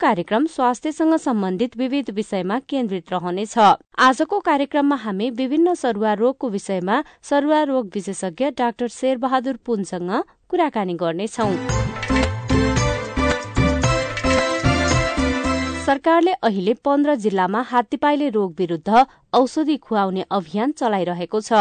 कार्यक्रम स्वास्थ्यसँग सम्बन्धित विविध विषयमा केन्द्रित रहनेछ। आजको कार्यक्रममा हामी विभिन्न सरुवा रोगको विषयमा सरुवा रोग विशेषज्ञ डाक्टर शेरबहादुर पुनसँग कुराकानी गर्नेछौं। सरकारले अहिले पन्ध्र जिल्लामा हात्तीपाइले रोग विरूद्ध औषधि खुवाउने अभियान चलाइरहेको छ।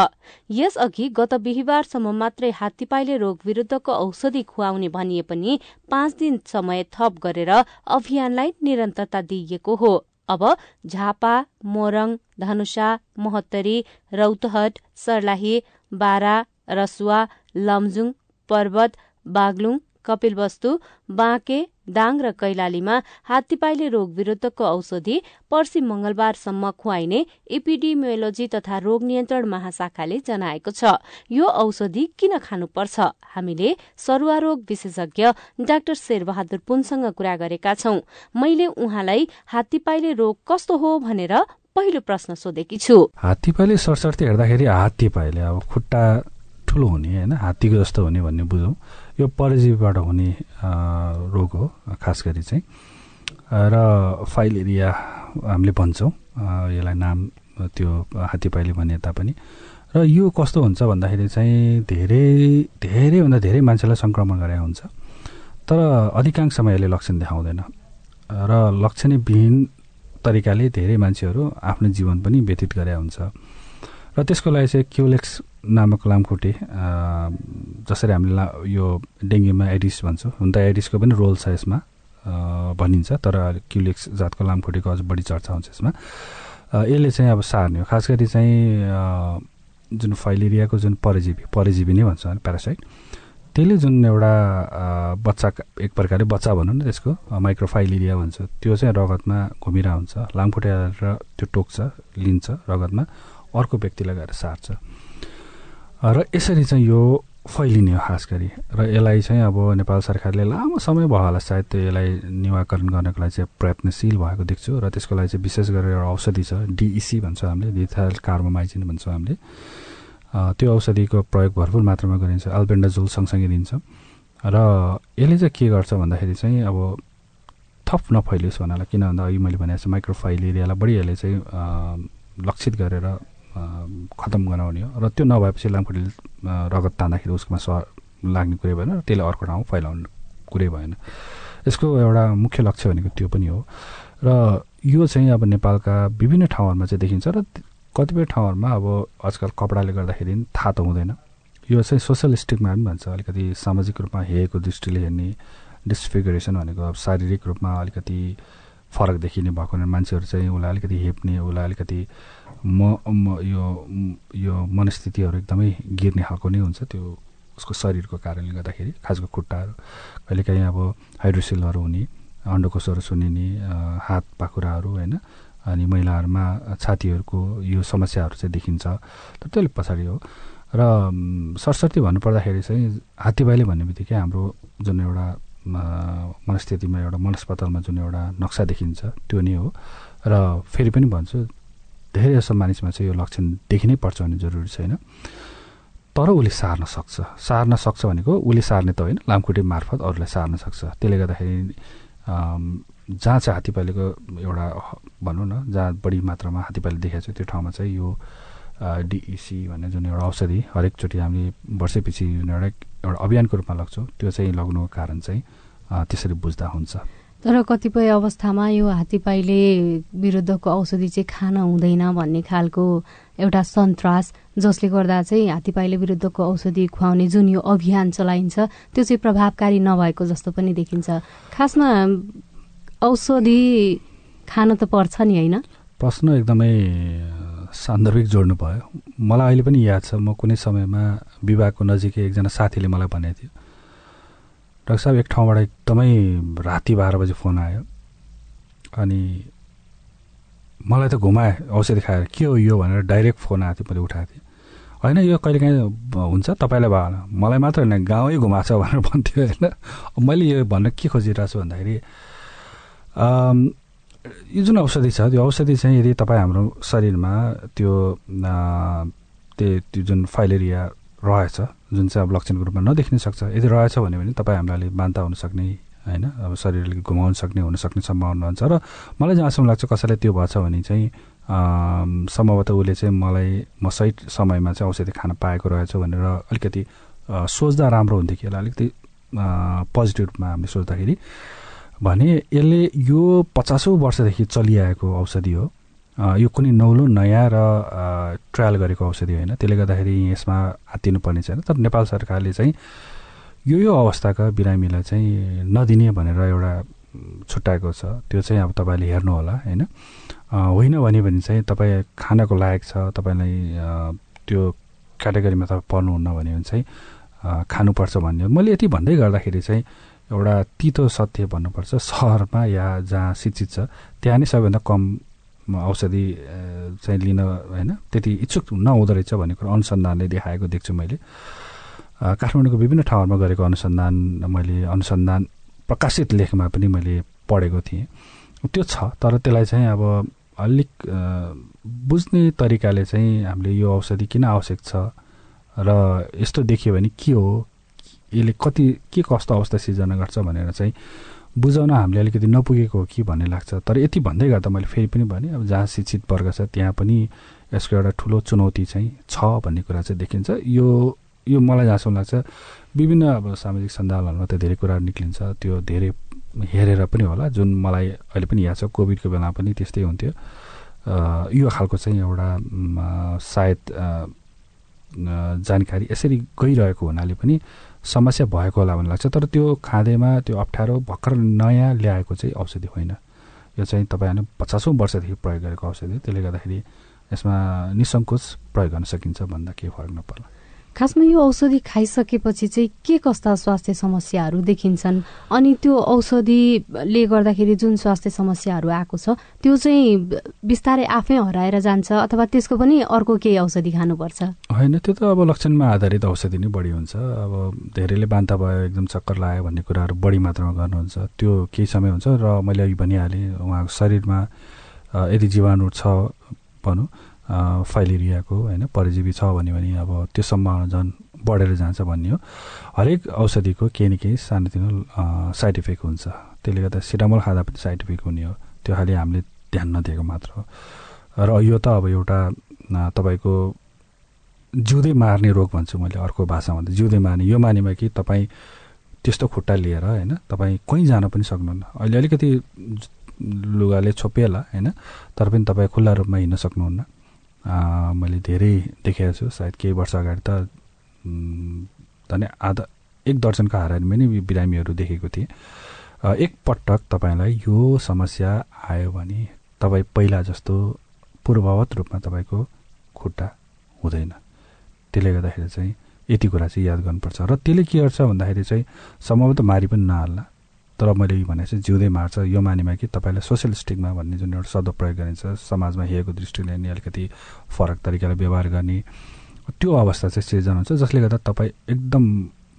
यसअघि गत बिहिबारसम्म मात्रै हात्तीपाइले रोग विरूद्धको औषधि खुवाउने भनिए पनि पाँच दिन समय थप गरेर अभियानलाई निरन्तरता दिइएको हो। अब झापा मोरङ धनुषा महोत्तरी रौतहट सर्लाही बारा रसुवा लमजुङ पर्वत बागलुङ कपिलवस्तु बाँके दाङ र कैलालीमा हात्तीपाइले रोग विरूद्धको औषधि पर्सि मंगलबारसम्म खुवाइने इपिडिमियोलोजी तथा रोग नियन्त्रण महाशाखाले जनाएको छ। यो औषधि किन खानुपर्छ? हामीले सरुवा रोग विशेषज्ञ डाक्टर शेरबहादुर पुनसँग कुरा गरेका छौं। मैले उहाँलाई हात्तीपाइले रोग कस्तो हो भनेर पहिलो प्रश्न सोधेकी छु। हात्तीपाइले सरसर्ती हेर्दाखेरि हात्तीपाइले अब खुट्टा ठुलो हुने होइन हात्तीको जस्तो हुने भन्ने बुझौँ। यो परजीवीबाट हुने रोग हो खास गरी चाहिँ। र फाइलेरिया हामीले भन्छौँ यसलाई नाम त्यो हात्तीपाइले भने तापनि। र यो कस्तो हुन्छ भन्दाखेरि चाहिँ धेरै धेरैभन्दा धेरै मान्छेलाई सङ्क्रमण गरेको हुन्छ। तर अधिकांश यसले लक्षण देखाउँदैन। र लक्षणविहीन तरिकाले धेरै मान्छेहरू आफ्नो जीवन पनि व्यतीत गरे हुन्छ। र त्यसको लागि चाहिँ क्युलेक्स नामक लामखुट्टे जसरी हामीले यो डेङ्गीमा एडिस भन्छौँ हुन त एडिसको पनि रोल छ यसमा भनिन्छ तर क्युलेक्स जातको लामखुट्टेको अझ बढी चर्चा हुन्छ यसमा। यसले चाहिँ अब सार्ने हो। खास गरी चाहिँ जुन फाइलेरियाको जुन परजीवी परजीवी नै भन्छ प्यारासाइट त्यसले जुन एउटा बच्चा एक प्रकारले बच्चा भनौँ न त्यसको माइक्रोफाइलेरिया भन्छ। त्यो चाहिँ रगतमा घुमिरहेको हुन्छ लामखुट्टे त्यो टोक्छ लिन्छ रगतमा। अर्को व्यक्तिलाई गएर सार्छ। र यसरी चाहिँ यो फैलिने हो खास गरी। र यसलाई चाहिँ अब नेपाल सरकारले लामो समय भयो होला सायद त्यो यसलाई निवाकरण गर्नको लागि चाहिँ प्रयत्नशील भएको देख्छु। र त्यसको लागि चाहिँ विशेष गरेर एउटा औषधि छ डिइसी भन्छौँ हामीले डिथाइल कार्बोमाइजिन भन्छौँ हामीले। त्यो औषधिको प्रयोग भरपुर मात्रामा गरिन्छ अल्बेन्डाजोल सँगसँगै दिन्छ। र यसले चाहिँ के गर्छ भन्दाखेरि चाहिँ अब थप नफैलियोस् भन्नालाई किन भन्दा अघि मैले भनेको छु माइक्रोफाइल एरियालाई बढी यसले चाहिँ लक्षित गरेर खतम गराउने हो र त्यो नभएपछि लामखुट्टेले रगत तान्दाखेरि उसकोमा स लाग्ने कुरै भएन र त्यसले अर्को ठाउँ फैलाउने कुरै भएन। यसको एउटा मुख्य लक्ष्य भनेको त्यो पनि हो। र यो चाहिँ अब नेपालका विभिन्न ठाउँहरूमा चाहिँ देखिन्छ र कतिपय ठाउँहरूमा अब आजकल कपडाले गर्दाखेरि थाहा त हुँदैन। यो चाहिँ सोसियल स्टिकमा पनि भन्छ। अलिकति सामाजिक रूपमा हेरेको दृष्टिले हेर्ने डिस्फिगरेसन भनेको अब शारीरिक रूपमा अलिकति फरक देखिने भएको मान्छेहरू चाहिँ उसलाई अलिकति हेप्ने उसलाई अलिकति म यो यो मनस्थितिहरू एकदमै गिर्ने खालको नै हुन्छ त्यो उसको शरीरको कारणले गर्दाखेरि खासको खुट्टाहरू। कहिलेकाहीँ अब हाइड्रोसिलहरू हुने अन्डकोसहरू सुनिने हात पाखुराहरू होइन अनि महिलाहरूमा छातीहरूको यो समस्याहरू चाहिँ देखिन्छ। तर त्यसले पछाडि हो। र सरस्वती भन्नुपर्दाखेरि चाहिँ हात्तीबाईले भन्ने बित्तिकै हाम्रो जुन एउटा मनस्थितिमा एउटा मनस्पतालमा जुन एउटा नक्सा देखिन्छ त्यो नै हो। र फेरि पनि भन्छु धेरै जस्तो मानिसमा चाहिँ यो लक्षण देखिनै पर्छ भन्ने जरुरी छैन। तर उसले सार्न सक्छ। सार्न सक्छ भनेको उसले सार्ने त होइन लामखुट्टे मार्फत अरूलाई सार्न सक्छ। त्यसले गर्दाखेरि जहाँ चाहिँ हात्तीपाइलेको एउटा भनौँ न जहाँ बढी मात्रामा हात्तीपाइले देखाएको छ त्यो ठाउँमा चाहिँ यो डिइसी भन्ने जुन एउटा औषधि हरेकचोटि हामीले वर्षैपछि जुन एउटा एउटा अभियानको रूपमा लग्छौँ त्यो चाहिँ लग्नुको कारण चाहिँ त्यसरी बुझ्दा हुन्छ। तर कतिपय अवस्थामा यो हात्तीपाइले विरुद्धको औषधि चाहिँ खान हुँदैन भन्ने खालको एउटा सन्तास जसले गर्दा चाहिँ हात्तीपाइले विरुद्धको औषधि खुवाउने जुन यो अभियान चलाइन्छ त्यो चाहिँ प्रभावकारी नभएको जस्तो पनि देखिन्छ। खासमा औषधि खान त पर्छ नि होइन? प्रश्न एकदमै सान्दर्भिक जोड्नु भयो। मलाई अहिले पनि याद छ म कुनै समयमा विवाहको नजिकै एकजना साथीले मलाई भनेको थियो। डाक्टर साहब एक ठाउँबाट एकदमै राति बाह्र बजी फोन आयो अनि मलाई त घुमाए औषधि खाएर। के हो यो भनेर डाइरेक्ट फोन आएको थियो मैले उठाएको थिएँ। होइन यो कहिलेकाहीँ हुन्छ तपाईँलाई भयो मलाई मात्र होइन गाउँै घुमाएको छ भनेर भन्थ्यो होइन। मैले यो भन्न के खोजिरहेको छु भन्दाखेरि यो जुन औषधि छ त्यो औषधि चाहिँ यदि तपाईँ हाम्रो शरीरमा त्यो त्यो जुन फाइलेरिया रहेछ जुन चाहिँ अब लक्षणको रूपमा नदेखिन सक्छ। यदि रहेछ भने तपाईँ हामीलाई अलिक बान्ता हुनसक्ने होइन? अब शरीर अलिक घुमाउन सक्ने हुनसक्ने सम्भावना हुन्छ। र मलाई जहाँसम्म लाग्छ कसैलाई त्यो भएछ भने चाहिँ सम्भवतः उसले चाहिँ मलाई म सही समयमा चाहिँ औषधि खान पाएको रहेछ भनेर अलिकति सोच्दा राम्रो हुन्थ्यो कि यसलाई अलिकति पोजिटिभ रूपमा हामीले सोच्दाखेरि। भने यसले यो पचासौँ वर्षदेखि चलिआएको औषधि हो। यो कुनै नौलो नयाँ र ट्रायल गरेको औषधि होइन। त्यसले गर्दाखेरि यसमा हात्तिनुपर्ने छैन। तर नेपाल सरकारले चाहिँ यो यो अवस्थाका बिरामीलाई चाहिँ नदिने भनेर एउटा छुट्याएको छ। त्यो चाहिँ अब तपाईँले हेर्नुहोला होइन? होइन भने भने चाहिँ तपाईँ खानको लायक छ तपाईँलाई त्यो क्याटेगोरीमा तपाईँ पर्नुहुन्न भने चाहिँ खानुपर्छ भन्ने। मैले यति भन्दै गर्दाखेरि चाहिँ एउटा तितो सत्य भन्नुपर्छ। सहरमा या जहाँ शिक्षित छ त्यहाँ नै सबैभन्दा कम औषधि चाहिँ लिन होइन त्यति इच्छुक नहुँदो रहेछ भन्ने कुरो अनुसन्धानले देखाएको देख्छु मैले। काठमाडौँको विभिन्न ठाउँहरूमा गरेको अनुसन्धान मैले अनुसन्धान प्रकाशित लेखमा पनि मैले पढेको थिएँ। त्यो छ तर त्यसलाई चाहिँ अब अलिक बुझ्ने तरिकाले चाहिँ हामीले यो औषधि किन आवश्यक छ र यस्तो देखियो भने के हो यसले कति के कस्तो अवस्था सिर्जना गर्छ भनेर चाहिँ बुझाउन हामीले अलिकति नपुगेको हो कि भन्ने लाग्छ। तर यति भन्दै गर्दा मैले फेरि पनि भने अब जहाँ शिक्षित वर्ग छ त्यहाँ पनि यसको एउटा ठुलो चुनौती चाहिँ छ भन्ने कुरा चाहिँ देखिन्छ। यो यो मलाई जहाँसम्म लाग्छ विभिन्न अब सामाजिक सञ्जालहरूमा त धेरै कुराहरू निक्लिन्छ। त्यो धेरै हेरेर पनि होला। जुन मलाई अहिले पनि याद छ कोभिडको बेलामा पनि त्यस्तै हुन्थ्यो। यो खालको चाहिँ एउटा सायद जानकारी यसरी गइरहेको हुनाले पनि समस्या भएको होला भन्ने लाग्छ। तर त्यो खाँदैमा त्यो अप्ठ्यारो भर्खर नयाँ ल्याएको चाहिँ औषधि होइन। यो चाहिँ तपाईँहरूले पचासौँ वर्षदेखि प्रयोग गरेको औषधि त्यसले गर्दाखेरि यसमा निसङ्कोच प्रयोग गर्न सकिन्छ भन्दा केही फरक नपर्ला। खासमा यो औषधि खाइसकेपछि चाहिँ के कस्ता स्वास्थ्य समस्याहरू देखिन्छन्? अनि त्यो औषधिले गर्दाखेरि जुन स्वास्थ्य समस्याहरू आएको छ त्यो चाहिँ बिस्तारै आफै हराएर जान्छ अथवा त्यसको पनि अर्को केही औषधि खानुपर्छ? होइन त्यो त अब लक्षणमा आधारित औषधि नै बढी हुन्छ। अब धेरैले बान्ता भयो एकदम चक्कर लाग्यो भन्ने कुराहरू बढी मात्रामा गर्नुहुन्छ। त्यो केही समय हुन्छ र मैले अघि भनिहालेँ उहाँको शरीरमा यदि जीवाणु छ भनौँ फाइलेरियाको होइन परजीवी छ भन्यो भने अब त्यो सम्भावना झन् बढेर जान्छ भन्ने हो हरेक औषधिको केही न केही सानोतिनो साइड इफेक्ट हुन्छ। त्यसले गर्दा सिटामोल खाँदा पनि साइड इफेक्ट हुने हो। त्यो खालि हामीले ध्यान नदिएको मात्र हो। र यो त अब एउटा तपाईँको जिउँदै मार्ने रोग भन्छु मैले अर्को भाषामा। त जिउँदै मार्ने यो मानेमा कि तपाईँ त्यस्तो खुट्टा लिएर होइन तपाईँ कहीँ जान पनि सक्नुहुन्न। अहिले अलिकति लुगाले छोपिएला होइन तर पनि तपाईँ खुल्ला रूपमा हिँड्न सक्नुहुन्न। मैले धेरै देखेको छु सायद केही वर्ष अगाडि त धन्य आधा एक दर्जनको हाराहारीमा नै बिरामीहरू देखेको थिएँ। एकपटक तपाईँलाई यो समस्या आयो भने तपाईँ पहिला जस्तो पूर्ववत रूपमा तपाईँको खुट्टा हुँदैन। त्यसले गर्दाखेरि चाहिँ यति कुरा चाहिँ याद गर्नुपर्छ। र त्यसले के गर्छ भन्दाखेरि चाहिँ सम्भवतः मारि पनि नहाल्ला। तर मैले भने चाहिँ जिउँदै मार्छ। यो मानेमा कि तपाईँलाई सोसियल स्टिकमा भन्ने जुन एउटा शब्द प्रयोग गरिन्छ समाजमा हेरेको दृष्टिले नै अलिकति फरक तरिकाले व्यवहार गर्ने त्यो अवस्था चाहिँ सिर्जना हुन्छ जसले गर्दा तपाईँ एकदम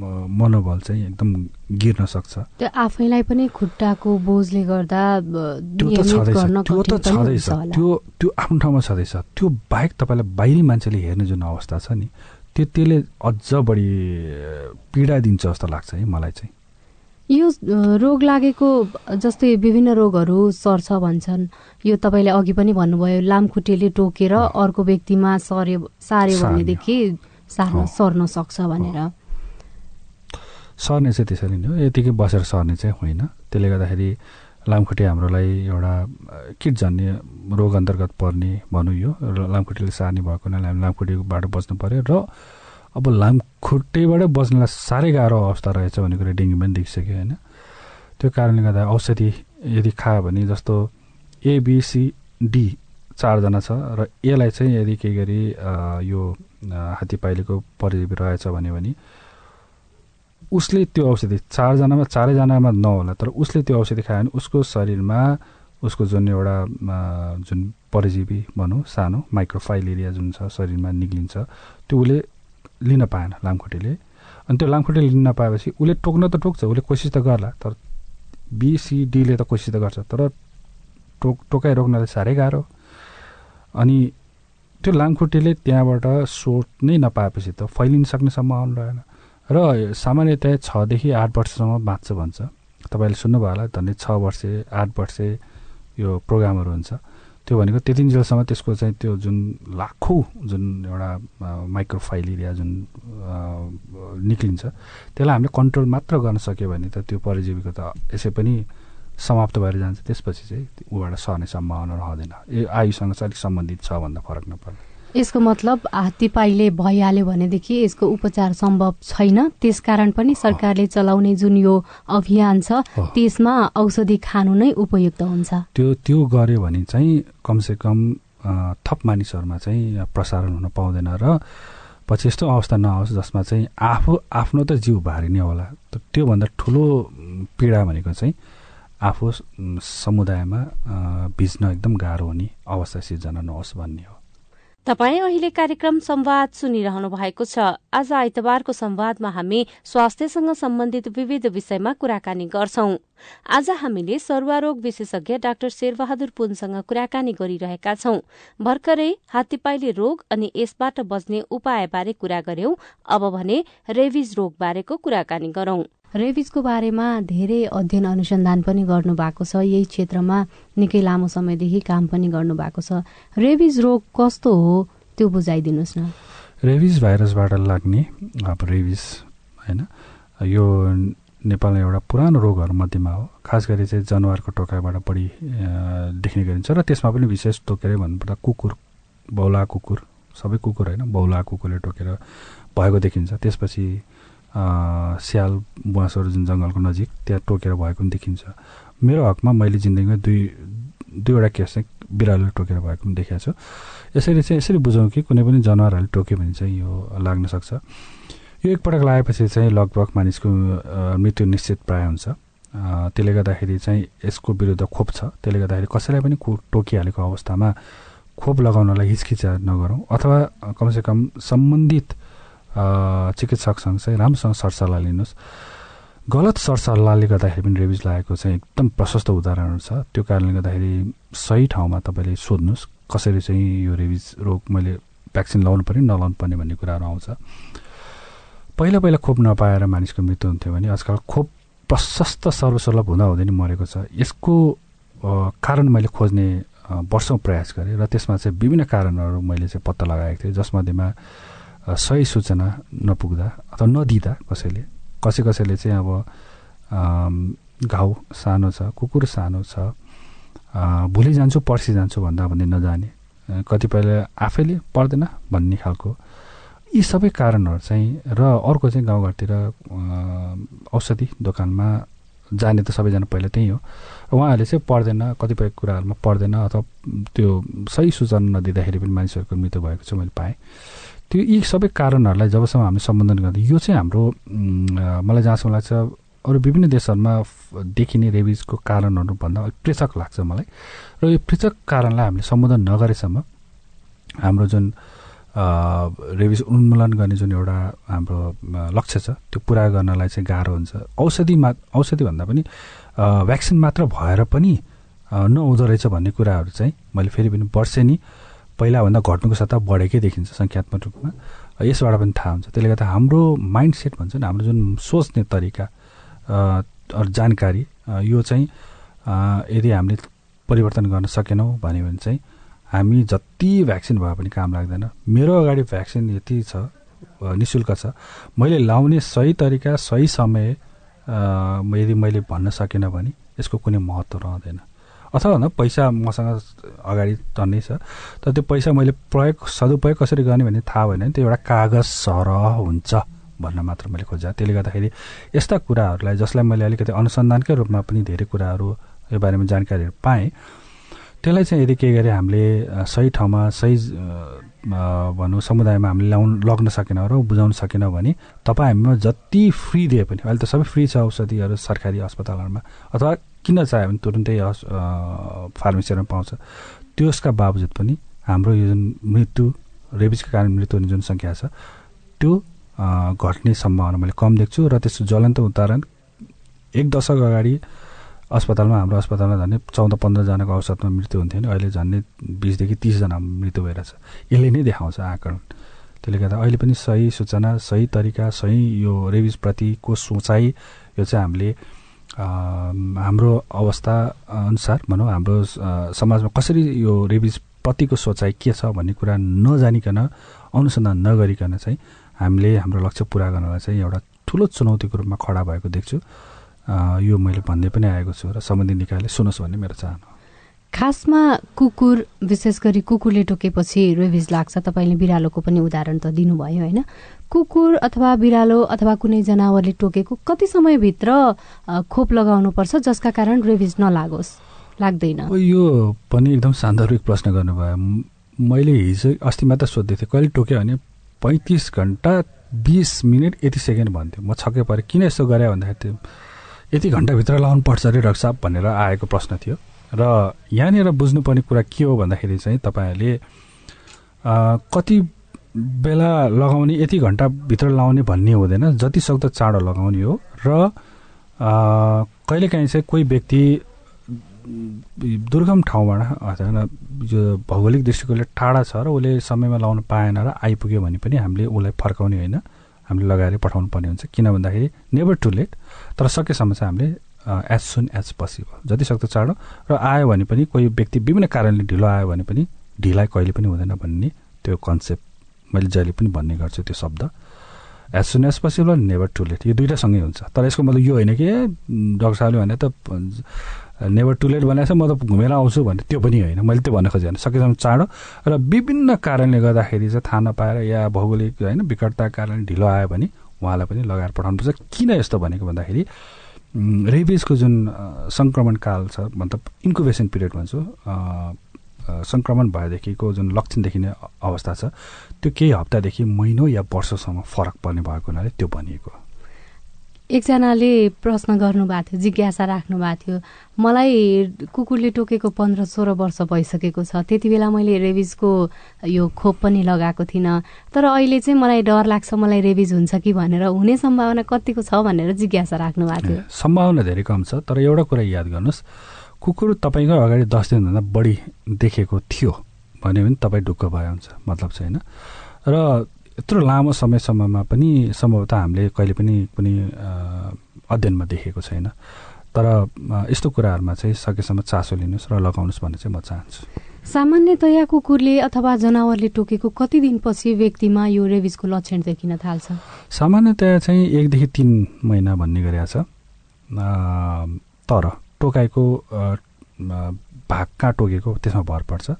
मनोबल चाहिँ एकदम गिर्न सक्छ। त्यो आफैलाई पनि खुट्टाको बोझले गर्दा त्यो त छँदैछ। त्यो त छँदैछ। त्यो त्यो आफ्नो ठाउँमा छँदैछ। त्यो बाहेक तपाईँलाई बाहिरी मान्छेले हेर्ने जुन अवस्था छ नि त्यो त्यसले अझ बढी पीडा दिन्छ जस्तो लाग्छ है मलाई चाहिँ। यो रोग लागेको जस्तै विभिन्न रोगहरू सर्छ भन्छन्। यो तपाईँले अघि पनि भन्नुभयो लामखुट्टेले टोकेर अर्को व्यक्तिमा सर्यो सार्यो भनेदेखि सार्न सर्न सक्छ भनेर। सर्ने चाहिँ त्यसरी नै हो। यतिकै बसेर सर्ने चाहिँ होइन। त्यसले गर्दाखेरि लामखुट्टे हाम्रोलाई एउटा किटजन्य रोग अन्तर्गत पर्ने भनौँ यो। लामखुट्टेले सार्ने भएको हुनाले हामी लामखुट्टेबाट बच्नु पऱ्यो र अब लामखुट्टेबाट बच्नलाई साह्रै गाह्रो अवस्था रहेछ भन्ने कुरा डेङ्गु पनि देखिसक्यो होइन। त्यो कारणले गर्दा औषधि यदि खायो भने जस्तो एबिसिडी चारजना छ र यसलाई चाहिँ यदि केही गरी यो हात्तीपाइलेको परिजीवी रहेछ भन्यो भने उसले त्यो औषधि चारजनामा चारैजनामा नहोला तर उसले त्यो औषधि खायो भने उसको शरीरमा उसको जुन एउटा जुन परजीवी भनौँ सानो माइक्रोफाइलेरिया जुन छ शरीरमा निक्लिन्छ त्यो उसले लिन पाएन लामखुट्टेले। अनि त्यो लामखुट्टेले लिन नपाएपछि उसले टोक्न त टोक्छ उसले कोसिस त गर्ला तर बिसिडीले त कोसिस त गर्छ। तर टोक टोकाइ रोक्नलाई साह्रै गाह्रो। अनि त्यो लामखुट्टेले त्यहाँबाट सोट नै नपाएपछि त फैलिन सक्ने सम्भावना रहेन। र सामान्यतया छदेखि आठ वर्षसम्म बाँच्छ भन्छ। तपाईँले सुन्नुभयो होला धन्य छ वर्ष आठ वर्ष यो प्रोग्रामहरू हुन्छ। त्यो भनेको त्यतिन्जेलसम्म त्यसको चाहिँ त्यो जुन लाखौँ जुन एउटा माइक्रोफाइलेरिया जुन निक्लिन्छ त्यसलाई हामीले कन्ट्रोल मात्र गर्न सक्यो भने त त्यो परजीवीको त यसै पनि समाप्त भएर जान्छ। त्यसपछि चाहिँ ऊबाट सर्ने सम्भावना रहँदैन। यो आयुसँग चाहिँ अलिक सम्बन्धित छ भन्दा फरक नपर्ने यसको मतलब हात्तीपाइले भइहाल्यो भनेदेखि यसको उपचार सम्भव छैन। त्यसकारण पनि सरकारले चलाउने जुन यो अभियान छ त्यसमा औषधि खानु नै उपयुक्त हुन्छ। त्यो त्यो गर्यो भने चाहिँ कमसे कम थप मानिसहरूमा चाहिँ प्रसारण हुन पाउँदैन र पछि यस्तो अवस्था नहोस् जसमा चाहिँ आफू आफ्नो त जिउ भारी नै होला त्योभन्दा ठुलो पीडा भनेको चाहिँ आफू समुदायमा भिज्न एकदम गाह्रो हुने अवस्था सिर्जना नहोस् भन्ने हो। तपाईँ अहिले कार्यक्रम संवाद सुनिरहनु भएको छ। आज आइतबारको संवादमा हामी स्वास्थ्यसँग सम्बन्धित विविध विषयमा कुराकानी गर्छौं। आज हामीले सरुवारोग विशेषज्ञ डाक्टर शेरबहादुर पुनसँग कुराकानी गरिरहेका छौं। भर्खरै हात्तीपाइले रोग अनि यसबाट बच्ने उपायबारे कुरा गर्यौं। अब भने रेबिज रोग बारेको कुराकानी गरौं। रेबिजको बारेमा धेरै अध्ययन अनुसन्धान पनि गर्नु भएको छ। यही क्षेत्रमा निकै लामो समयदेखि काम पनि गर्नु भएको छ। रेबिज रोग कस्तो हो त्यो बुझाइदिनुहोस् न। रेबिज भाइरसबाट लाग्ने अब रेबिज होइन यो नेपालमा एउटा पुरानो रोगहरूमध्येमा हो। खास गरी चाहिँ जनावरको टोकाइबाट बढी देख्ने गरिन्छ र त्यसमा पनि विशेष टोकेर भन्नुपर्दा कुकुर बौला कुकुर सबै कुकुर होइन बौला कुकुरले टोकेर भएको देखिन्छ। त्यसपछि स्याल बुवासहरू जुन जङ्गलको नजिक त्यहाँ टोकेर भएको पनि देखिन्छ। मेरो हकमा मैले जिन्दगीमा दुई दुईवटा केस चाहिँ बिरालोले टोकेर भएको पनि देखाएको छु। यसरी चाहिँ यसरी बुझौँ कि कुनै पनि जनावरहरूले टोक्यो भने चाहिँ यो लाग्न सक्छ। यो एकपटक लगाएपछि चाहिँ लगभग मानिसको मृत्यु निश्चित प्राय हुन्छ। त्यसले गर्दाखेरि चाहिँ यसको विरुद्ध खोप छ। त्यसले गर्दाखेरि कसैलाई पनि टोकिहालेको अवस्थामा खोप लगाउनलाई हिचकिचा नगरौँ अथवा कमसेकम सम्बन्धित चिकित्सकसँग चाहिँ राम्रोसँग सरसल्लाह लिनुहोस्। गलत सरसल्लाहले गर्दाखेरि पनि रेबिज लागेको चाहिँ एकदम प्रशस्त उदाहरणहरू छ। त्यो कारणले गर्दाखेरि सही ठाउँमा तपाईँले सोध्नुहोस् कसरी चाहिँ यो रेबिज रोग मैले भ्याक्सिन लाउनु पर्ने नलाउनु पर्ने भन्ने कुराहरू आउँछ। पहिला पहिला खोप नपाएर मानिसको मृत्यु हुन्थ्यो भने आजकल खोप प्रशस्त सर्वसुलभ हुँदा हुँदै नै मरेको छ। यसको कारण मैले खोज्ने वर्षौँ प्रयास गरेँ र त्यसमा चाहिँ विभिन्न कारणहरू मैले चाहिँ पत्ता लगाएको थिएँ। जसमध्येमा सही सूचना नपुग्दा अथवा नदिँदा कसैले? कसै कसैले चाहिँ अब घाउ सानो छ कुकुर सानो छ भोलि जान्छु पर्सि जान्छु भन्दा भन्ने नजाने कतिपयले आफैले पर्दैन भन्ने खालको। यी सबै कारणहरू चाहिँ र अर्को चाहिँ गाउँघरतिर औषधि दोकानमा जाने त सबैजना पहिला त्यही हो। उहाँहरूले चाहिँ पढ्दैन कतिपय कुराहरूमा पढ्दैन अथवा त्यो सही सूचना नदिँदाखेरि पनि मानिसहरूको मृत्यु भएको चाहिँ मैले पाएँ। त्यो यी सबै कारणहरूलाई जबसम्म हामी सम्बोधन गर्दा यो चाहिँ हाम्रो मलाई जहाँसम्म लाग्छ अरू विभिन्न देशहरूमा देखिने रेबिजको कारणहरूभन्दा अलिक पृथक लाग्छ मलाई। र यो पृथक कारणलाई हामीले सम्बोधन नगरेसम्म हाम्रो जुन रेबिज उन्मूलन गर्ने जुन एउटा हाम्रो लक्ष्य छ त्यो पुरा गर्नलाई चाहिँ गाह्रो हुन्छ। औषधिमा औषधिभन्दा पनि भ्याक्सिन मात्र भएर पनि नहुँदो रहेछ भन्ने कुराहरू चाहिँ मैले फेरि पनि वर्षेनी पहिलाभन्दा घट्नुको सट्टा बढेकै देखिन्छ सङ्ख्यात्मक रूपमा। यसबाट पनि थाहा हुन्छ। त्यसले गर्दा हाम्रो माइन्ड सेट भन्छ नि हाम्रो जुन सोच्ने तरिका जानकारी यो चाहिँ यदि हामीले परिवर्तन गर्न सकेनौँ भन्यो भने चाहिँ हामी जति भ्याक्सिन भए पनि काम लाग्दैन। मेरो अगाडि भ्याक्सिन यति छ नि शुल्क छ। मैले लाउने सही तरिका सही समय यदि मैले भन्न सकेन भने यसको कुनै महत्त्व रहँदैन। अथवा भन्दा पैसा मसँग अगाडि टन्नै छ। तर त्यो पैसा मैले प्रयोग सदुपयोग कसरी गर्ने भन्ने थाहा भएन भने त्यो एउटा कागज सरह हुन्छ भन्न मात्र मैले खोजेँ। त्यसले गर्दाखेरि यस्ता कुराहरूलाई जसलाई मैले अलिकति अनुसन्धानकै रूपमा पनि धेरै कुराहरू यो बारेमा जानकारीहरू पाएँ त्यसलाई चाहिँ यदि के गरे हामीले सही ठाउँमा सही भनौँ समुदायमा हामीले ल्याउनु लग्न सकेन र बुझाउन सकेनौँ भने तपाईँ हामीमा जति फ्री दिए पनि अहिले त सबै फ्री छ औषधिहरू सरकारी अस्पतालहरूमा अथवा किन चाह्यो भने तुरुन्तै फार्मेसीहरूमा पाउँछ। त्यसका बावजुद पनि हाम्रो यो जुन मृत्यु रेबिजका कारण मृत्यु हुने जुन सङ्ख्या छ त्यो घट्ने सम्भावना मैले कम देख्छु र त्यसको ज्वलन्त उदाहरण एक दशक अगाडि अस्पतालमा हाम्रो अस्पतालमा झन् चौध पन्ध्रजनाको औसतमा मृत्यु हुन्थ्यो भने अहिले झन् बिसदेखि तिसजना मृत्यु भइरहेछ। यसले नै देखाउँछ आकरण त्यसले गर्दा अहिले पनि सही सूचना सही तरिका सही यो रेबिजप्रतिको सोचाइ यो चाहिँ हामीले हाम्रो अवस्था अनुसार भनौँ हाम्रो समाजमा कसरी यो रेबिजप्रतिको सोचाइ के छ भन्ने कुरा नजानिकन अनुसन्धान नगरिकन चाहिँ हामीले हाम्रो लक्ष्य पुरा गर्नलाई चाहिँ एउटा ठुलो चुनौतीको रूपमा खडा भएको देख्छु। यो मैले भन्दै पनि आएको छु र सम्बन्धित निकायले सुनोस् भन्ने मेरो चाहना खासमा कुकुर विशेष गरी कुकुरले टोकेपछि रेबिज लाग्छ तपाईँले बिरालोको पनि उदाहरण त दिनुभयो होइन? कुकुर अथवा बिरालो अथवा कुनै जनावरले टोकेको कति समयभित्र खोप लगाउनुपर्छ जसका कारण रेबिज नलागोस्? लाग्दैन। यो पनि एकदम सान्दर्भिक प्रश्न गर्नुभयो। मैले हिजो अस्ति मात्र सोध्दै थिएँ कहिले टोक्यो भने पैँतिस घन्टा बिस मिनट यति सेकेन्ड भन्थ्यो। म छक्कै परेँ किन यस्तो गरे भन्दाखेरि यति घन्टाभित्र लाउनु पर्छ अरे रक्साप भनेर आएको प्रश्न थियो। र यहाँनिर बुझ्नुपर्ने कुरा के हो भन्दाखेरि चाहिँ तपाईँहरूले कति बेला लगाउने यति घन्टाभित्र लाउने भन्ने हुँदैन। जति सक्दो चाँडो लगाउने हो। र कहिलेकाहीँ चाहिँ कोही व्यक्ति दुर्गम ठाउँबाट अथवा यो भौगोलिक दृष्टिकोणले टाढा छ र उसले समयमा लाउनु पाएन र आइपुग्यो भने पनि हामीले उसलाई फर्काउने होइन। हामीले लगाएर पठाउनु पर्ने हुन्छ। किन भन्दाखेरि नेभर टु लेट तर सकेसम्म चाहिँ हामीले एज सुन एज पोसिबल जति सक्दो चाँडो। र आयो भने पनि कोही व्यक्ति विभिन्न कारणले ढिलो आयो भने पनि ढिलाइ कहिले पनि हुँदैन भन्ने त्यो कन्सेप्ट मैले जहिले पनि भन्ने गर्छु त्यो शब्द। As soon as possible never too late यो दुइटा सँगै हुन्छ। तर यसको मतलब यो होइन कि डक्टर साहबले भने त नेभर टु लेट भनेको म त घुमेर आउँछु भने त्यो पनि होइन। मैले त्यो भन्न खोजेँ सकेसम्म चाँडो र विभिन्न कारणले गर्दाखेरि चाहिँ थाहा नपाएर या भौगोलिक होइन विकटताको कारणले ढिलो आयो भने उहाँलाई पनि लगाएर पठाउनुपर्छ किन यस्तो भनेको भन्दाखेरि रेबिजको जुन सङ्क्रमण काल छ मतलब इन्कुबेसन पिरियड भन्छु सङ्क्रमण भएदेखिको जुन लक्षण देखिने अवस्था छ त्यो केही हप्तादेखि महिनौ या वर्षसम्म फरक पर्ने भएको हुनाले त्यो भनिएको एकजनाले प्रश्न गर्नुभएको थियो जिज्ञासा राख्नु भएको थियो मलाई कुकुरले टोकेको पन्ध्र सोह्र वर्ष भइसकेको छ त्यति बेला मैले रेबिजको यो खोप पनि लगाएको थिइनँ तर अहिले चाहिँ मलाई डर लाग्छ मलाई रेबिज हुन्छ कि भनेर हुने सम्भावना कतिको छ भनेर जिज्ञासा राख्नु भएको थियो सम्भावना धेरै कम छ तर एउटा कुरा याद गर्नुहोस् कुकुर तपाईँको अगाडि दस दिनभन्दा बढी देखेको थियो भन्यो भने तपाईँ ढुक्क भयो हुन्छ मतलब चाहिँ होइन। र यत्रो लामो समयसम्ममा पनि सम्भवतः हामीले कहिले पनि कुनै अध्ययनमा देखेको छैन। तर यस्तो कुराहरूमा चाहिँ सकेसम्म चासो लिनुहोस् र लगाउनुहोस् भन्ने चाहिँ म चाहन्छु। सामान्यतया कुकुरले अथवा जनावरले टोकेको कति दिनपछि व्यक्तिमा यो रेबिजको लक्षण देखिन थाल्छ? सामान्यतया चाहिँ एकदेखि तिन महिना भन्ने गरेका छ। तर टोकाइको भाग कहाँ टोकेको त्यसमा भर पर्छ।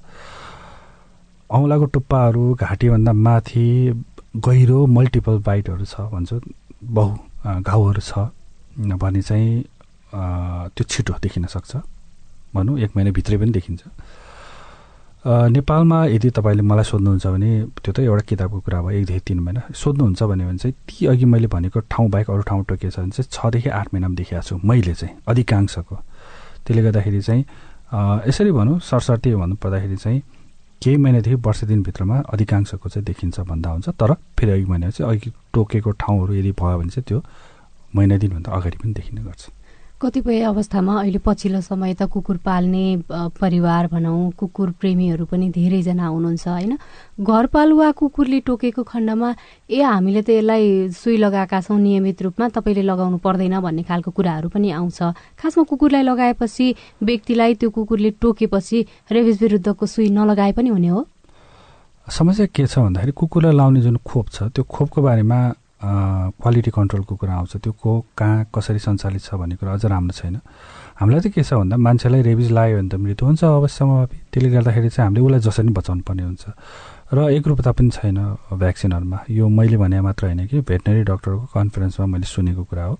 औँलाको टुप्पाहरू घाँटीभन्दा माथि गहिरो मल्टिपल बाइटहरू छ भन्छु। बहु घाउहरू छ। भने चाहिँ त्यो छिटो देखिन सक्छ। भनौँ एक महिनाभित्रै पनि देखिन्छ। नेपालमा यदि तपाईँले मलाई सोध्नुहुन्छ भने त्यो त एउटा किताबको कुरा भयो एकदेखि तिन महिना। सोध्नुहुन्छ भने चाहिँ ती अघि मैले भनेको ठाउँ बाहेक अरू ठाउँ टोकिएको छ भने चाहिँ छदेखि आठ महिनामा देखिएको छु मैले चाहिँ अधिकांशको। त्यसले गर्दाखेरि चाहिँ यसरी भनौँ सरसर्ती भन्नु पर्दाखेरि चाहिँ केही महिनादेखि वर्ष दिनभित्रमा अधिकांशको चाहिँ देखिन्छ भन्दा हुन्छ तर फेरि अघि महिना चाहिँ अघि टोकेको ठाउँहरू यदि भयो भने चाहिँ त्यो महिना दिनभन्दा अगाडि पनि देखिने गर्छ। कतिपय अवस्थामा अहिले पछिल्लो समय त कुकुर पाल्ने परिवार भनौँ कुकुर प्रेमीहरू पनि धेरैजना हुनुहुन्छ होइन? घरपालुवा कुकुरले टोकेको खण्डमा ए हामीले त यसलाई सुई लगाएका छौँ नियमित रूपमा तपाईँले लगाउनु पर्दैन भन्ने खालको कुराहरू पनि आउँछ। खासमा कुकुरलाई लगाएपछि व्यक्तिलाई त्यो कुकुरले टोकेपछि रेबिज विरुद्धको सुई नलगाए पनि हुने हो। समस्या के छ भन्दाखेरि कुकुरलाई लाउने जुन खोप छ त्यो खोपको बारेमा क्वालिटी कन्ट्रोलको कुरा आउँछ त्यो को कहाँ कसरी सञ्चालित छ भन्ने कुरा अझ राम्रो छैन। हामीलाई चाहिँ के छ भन्दा मान्छेलाई रेबिज लाग्यो भने त मृत्यु हुन्छ अवश्यमा त्यसले गर्दाखेरि चाहिँ हामीले उसलाई जसरी बचाउनु पर्ने हुन्छ। र एकरूपता पनि छैन भ्याक्सिनहरूमा यो मैले भने मात्र होइन कि भेटनरी डक्टरको कन्फरेन्समा मैले सुनेको कुरा हो।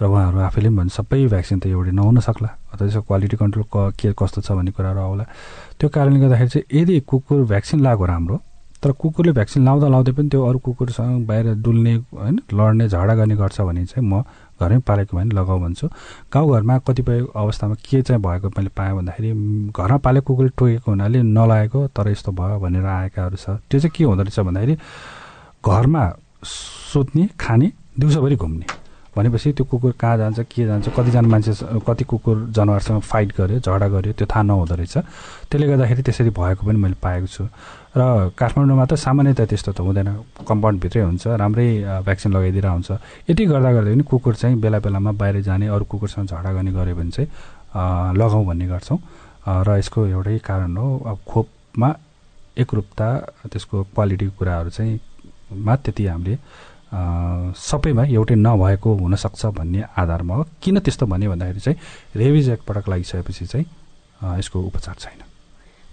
र उहाँहरू आफैले पनि भने सबै भ्याक्सिन त एउटै नहुन सक्ला। अथवा त्यसको क्वालिटी कन्ट्रोल के कस्तो छ भन्ने कुराहरू आउला। त्यो कारणले गर्दाखेरि चाहिँ यदि कुकुर भ्याक्सिन लगाएको राम्रो तर कुकुरले भ्याक्सिन लाउँदा लाउँदै पनि त्यो अरू कुकुरसँग बाहिर डुल्ने होइन लड्ने झगडा गर्ने गर्छ भने चाहिँ म घरमै पालेको भने लगाऊ भन्छु। गाउँघरमा कतिपय अवस्थामा के चाहिँ भएको मैले पाएँ भन्दाखेरि घरमा पालेको कुकुरले टोकेको हुनाले नलागेको तर यस्तो भयो भनेर आएकाहरू छ। त्यो चाहिँ के हुँदो रहेछ भन्दाखेरि घरमा सोध्ने खाने दिउँसोभरि घुम्ने। भनेपछि त्यो कुकुर कहाँ जान्छ के जान्छ कतिजना मान्छे कति कुकुर जनावरसँग फाइट गर्यो झगडा गर्यो त्यो थाहा नहुँदो रहेछ। त्यसले गर्दाखेरि त्यसरी भएको पनि मैले पाएको छु। र काठमाडौँमा त सामान्यतया त्यस्तो त हुँदैन। कम्पाउन्डभित्रै हुन्छ राम्रै भ्याक्सिन लगाइदिएर हुन्छ यति गर्दा गर्दै पनि कुकुर चाहिँ बेला बेलामा बाहिर जाने अरू कुकुरसँग झगडा गर्ने गऱ्यो भने चाहिँ लगाउँ भन्ने गर्छौँ। र यसको एउटै कारण हो अब खोपमा एकरूपता त्यसको क्वालिटीको कुराहरू चाहिँ मा त्यति हामीले सबैमा एउटै नभएको हुनसक्छ भन्ने आधारमा हो। किन त्यस्तो भन्यो भन्दाखेरि चाहिँ रेबिज एकपटक लागिसकेपछि चाहिँ यसको उपचार छैन।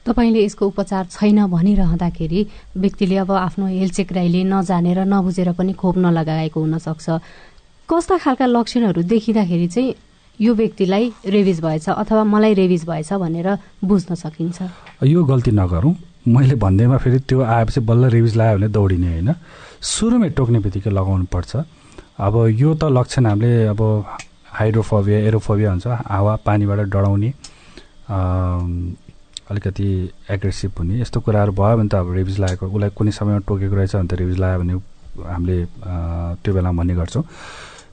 तपाईँले यसको उपचार छैन भनिरहँदाखेरि व्यक्तिले अब आफ्नो हेलचेक्राइले नजानेर नबुझेर पनि खोप नलगाएको हुनसक्छ। कस्ता खालका लक्षणहरू देखिँदाखेरि चाहिँ यो व्यक्तिलाई रेबिज भएछ अथवा मलाई रेबिज भएछ भनेर बुझ्न सकिन्छ? यो गल्ती नगरौँ। मैले भन्दैमा फेरि त्यो आएपछि बल्ल रेबिज लगायो भने दौडिने होइन। सुरुमै टोक्ने बित्तिकै लगाउनु पर्छ अब यो त लक्षण हामीले अब हाइड्रोफोबिया एरोफोबिया हुन्छ हावा पानीबाट डढाउने अलिकति एग्रेसिभ हुने। यस्तो कुराहरू भयो भने त अब रेबिज लागेको उसलाई कुनै समयमा टोकेको रहेछ भने त रेबिज लगायो भने हामीले त्यो बेला भन्ने गर्छौँ।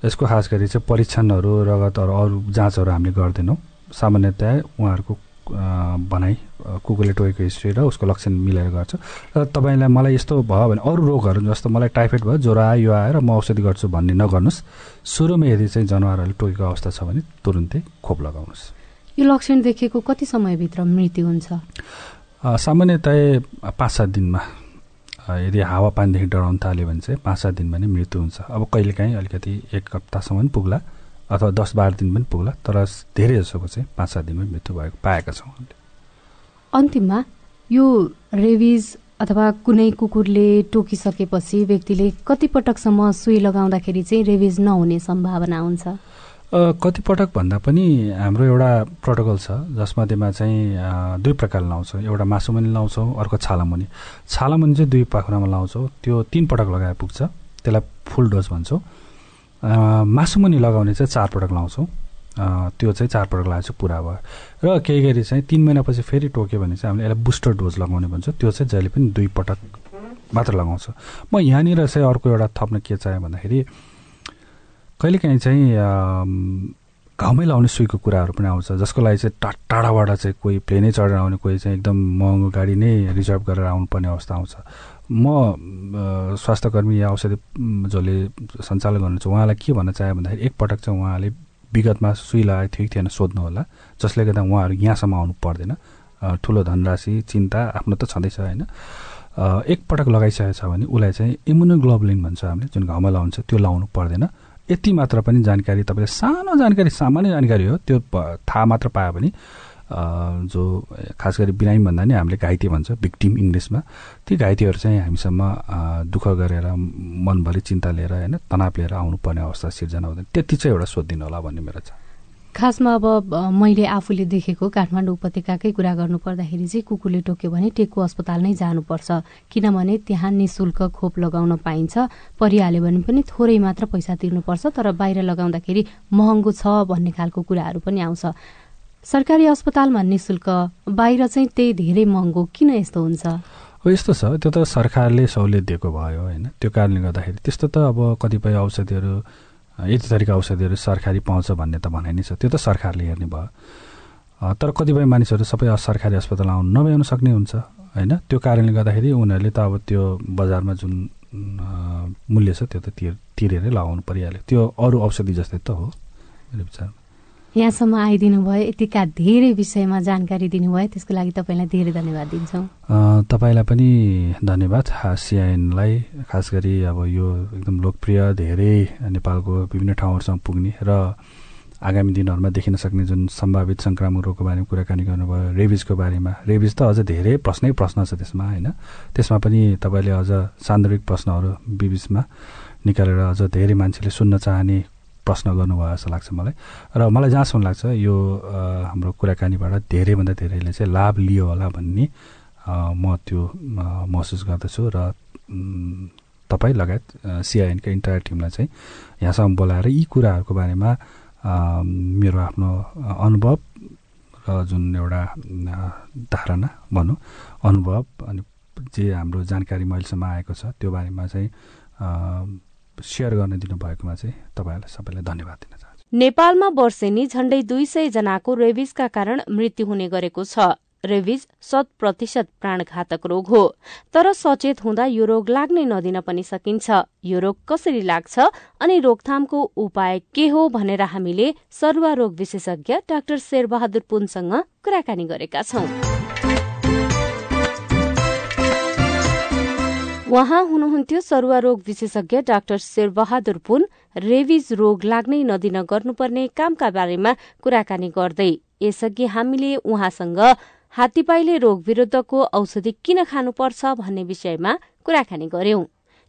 यसको खास गरी चाहिँ परीक्षणहरू रगतहरू अरू जाँचहरू हामीले गर्दैनौँ। सामान्यतया उहाँहरूको भनाइ कुकुरले टोकेको हिस्ट्री र उसको लक्षण मिलाएर गर्छ। र तपाईँलाई मलाई यस्तो भयो भने अरू रोगहरू जस्तो मलाई टाइफाइड भयो ज्वरो आयो यो आएर म औषधि गर्छु भन्ने नगर्नुहोस्। सुरुमै यदि चाहिँ जनावरहरूले टोकेको अवस्था छ भने तुरुन्तै खोप लगाउनुहोस्। यो लक्षण देखेको कति समयभित्र मृत्यु हुन्छ? सामान्यतया पाँच सात दिनमा। यदि हावापानीदेखि डराउन थाल्यो भने चाहिँ पाँच सात दिनमा नै मृत्यु हुन्छ। अब कहिलेकाहीँ अलिकति एक हप्तासम्म पनि पुग्ला अथवा दस बाह्र दिन पनि पुग्ला तर धेरै जसोको चाहिँ पाँच सात दिनमै मृत्यु भएको पाएका छौँ अन्तिममा यो रेबिज अथवा कुनै कुकुरले टोकिसकेपछि व्यक्तिले कति पटकसम्म सुई लगाउँदाखेरि चाहिँ रेबिज नहुने सम्भावना हुन्छ? कतिपटक भन्दा पनि हाम्रो एउटा प्रोटोकल छ जसमध्येमा चाहिँ दुई प्रकारले लाउँछौँ। एउटा मासुमुनि लाउँछौँ अर्को छालामुनि। छालामुनि चाहिँ दुई पाखुरामा लाउँछौँ। त्यो तिन पटक लगाए पुग्छ। त्यसलाई फुल डोज भन्छौँ। मासुमुनि लगाउने चाहिँ चार पटक लाउँछौँ। त्यो चाहिँ चार पटक लगाएर चाहिँ पुरा भयो। र केही गरी चाहिँ तिन महिनापछि फेरि टोक्यो भने चाहिँ हामीले यसलाई बुस्टर डोज लगाउने भन्छौँ। त्यो चाहिँ जहिले पनि दुई पटक मात्र लगाउँछ। म यहाँनिर चाहिँ अर्को एउटा थप्न के चाहेँ भन्दाखेरि कहिलेकाहीँ चाहिँ घाउमै लाउने सुईको कुराहरू पनि आउँछ जसको लागि चाहिँ टा टाढाबाट चाहिँ कोही प्लेनै चढेर आउने कोही चाहिँ एकदम महँगो गाडी नै रिजर्भ गरेर आउनुपर्ने अवस्था आउँछ। म स्वास्थ्यकर्मी या औषधि जसले सञ्चालन गर्नुहुन्छ उहाँलाई के भन्न चाह्यो भन्दाखेरि एकपटक चाहिँ उहाँले विगतमा सुई लगाएको थियो कि थिएन सोध्नु होला जसले गर्दा उहाँहरू यहाँसम्म आउनु पर्दैन। ठुलो धनराशि चिन्ता आफ्नो त छँदैछ होइन। एकपटक लगाइसकेको छ भने उसलाई चाहिँ इम्युनोग्लोबुलिन भन्छ हामीले जुन घाउमा लाउँछ त्यो लाउनु पर्दैन। यति मात्र पनि जानकारी तपाईँले सानो जानकारी सामान्य जानकारी हो। त्यो थाहा मात्र पायो भने जो खास गरी बिरामी भन्दा नि हामीले घाइते भन्छ भिक्टिम इङ्ग्लिसमा ती घाइतेहरू चाहिँ हामीसम्म दुःख गरेर मनभरि चिन्ता लिएर होइन तनाव लिएर आउनुपर्ने अवस्था सिर्जना हुँदैन। त्यति चाहिँ एउटा सोधिदिनु होला भन्ने मेरो छ। खासमा अब मैले आफूले देखेको काठमाडौँ उपत्यकाकै कुरा गर्नु पर्दाखेरि चाहिँ कुकुरले टोक्यो भने टेकु अस्पताल नै जानुपर्छ। किनभने त्यहाँ नि शुल्क खोप लगाउन पाइन्छ। परिहाल्यो भने पनि थोरै मात्र पैसा तिर्नुपर्छ तर बाहिर लगाउँदाखेरि महँगो छ भन्ने खालको कुराहरू पनि आउँछ। सरकारी अस्पतालमा नि शुल्क बाहिर चाहिँ त्यही धेरै महँगो किन यस्तो हुन्छ? यस्तो छ त्यो त सरकारले सहुलियत दिएको भयो होइन? त्यो कारणले गर्दाखेरि त्यस्तो त अब कतिपय औषधिहरू यति थरीका औषधिहरू सरकारी पाउँछ भन्ने त भनाइ नै छ। त्यो त सरकारले हेर्ने भयो। तर कतिपय मानिसहरू सबै सरकारी अस्पताल आउनु नभ्याउन सक्ने हुन्छ होइन? त्यो कारणले गर्दाखेरि उनीहरूले त अब त्यो बजारमा जुन मूल्य छ त्यो त तिर तिरेरै लगाउनु परिहाल्यो। त्यो अरू औषधि जस्तै त हो। मेरो विचारमा। यहाँसम्म आइदिनु भयो यतिका धेरै विषयमा जानकारी दिनुभयो त्यसको लागि तपाईँलाई धेरै धन्यवाद दिन्छौँ। तपाईँलाई पनि धन्यवाद सिआइएनलाई खास गरी अब यो एकदम लोकप्रिय धेरै नेपालको विभिन्न ठाउँहरूसँग पुग्ने र आगामी दिनहरूमा देखिन सक्ने जुन सम्भावित सङ्क्रामक रोगको बारेमा कुराकानी गर्नुभयो रेबिजको बारेमा। रेबिज त अझ धेरै प्रश्नै प्रश्न छ त्यसमा होइन? त्यसमा पनि तपाईँले अझ सान्दर्भिक प्रश्नहरू बिबिचमा निकालेर अझ धेरै मान्छेले सुन्न चाहने प्रश्न गर्नुभयो जस्तो लाग्छ मलाई। र मलाई जहाँसम्म लाग्छ यो हाम्रो कुराकानीबाट धेरैभन्दा धेरैले चाहिँ लाभ लियो होला भन्ने म त्यो महसुस गर्दछु र तपाईँ लगायत सिआइएनका इन्टायर टिमलाई चाहिँ यहाँसम्म बोलाएर यी कुराहरूको बारेमा मेरो आफ्नो अनुभव र जुन एउटा धारणा भनौँ अनुभव अनि जे हाम्रो जानकारी मैलेसम्म आएको छ त्यो बारेमा चाहिँ सेयर गर्न दिनुभएकोमा चाहिँ तपाईँहरूलाई सबैलाई धन्यवाद दिन चाहन्छु। नेपालमा वर्षेनी झण्डै दुई सय जनाको रेबिजका कारण मृत्यु हुने गरेको छ। रेबिज शत प्रतिशत प्राणघातक रोग हो। तर सचेत हुँदा यो रोग लाग्नै नदिन पनि सकिन्छ। यो रोग कसरी लाग्छ अनि रोकथामको उपाय के हो भनेर हामीले सरुवा रोग विशेषज्ञ डाक्टर शेरबहादुर पुनसँग कुराकानी गरेका छौं। उहाँ हुनुहुन्थ्यो सरुवा रोग विशेषज्ञ डाक्टर शेरबहादुर पुन। रेबिज रोग लाग्नै नदिन गर्नुपर्ने कामका बारेमा कुराकानी गर्दै। यसअघि हामीले उहाँसँग हात्तीपाइले रोग विरूद्धको औषधि किन खानुपर्छ भन्ने विषयमा कुराकानी गर्यौं।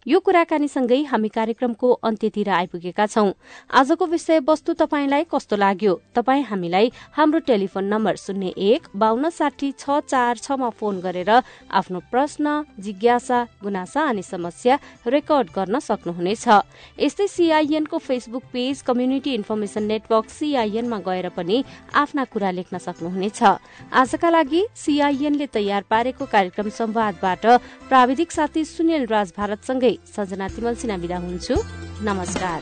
यो कुराकानीसँगै हामी कार्यक्रमको अन्त्यतिर आइपुगेका छौं। आजको विषयवस्तु तपाईँलाई कस्तो लाग्यो? तपाईँ हामीलाई हाम्रो टेलिफोन नम्बर शून्य एक बान्न साठी छ चार छमा फोन गरेर आफ्नो प्रश्न जिज्ञासा गुनासा अनि समस्या रेकर्ड गर्न सक्नुहुनेछ। यस्तै सीआईएनको Facebook page community information network सीआईएनमा गएर पनि आफ्ना कुरा लेख्न सक्नुहुनेछ। आजका लागि सीआईएनले तयार पारेको कार्यक्रम संवादबाट प्राविधिक साथी सुनिल राज भारतसँगै सजना तिमल सिना बिदा हुन्छु। नमस्कार।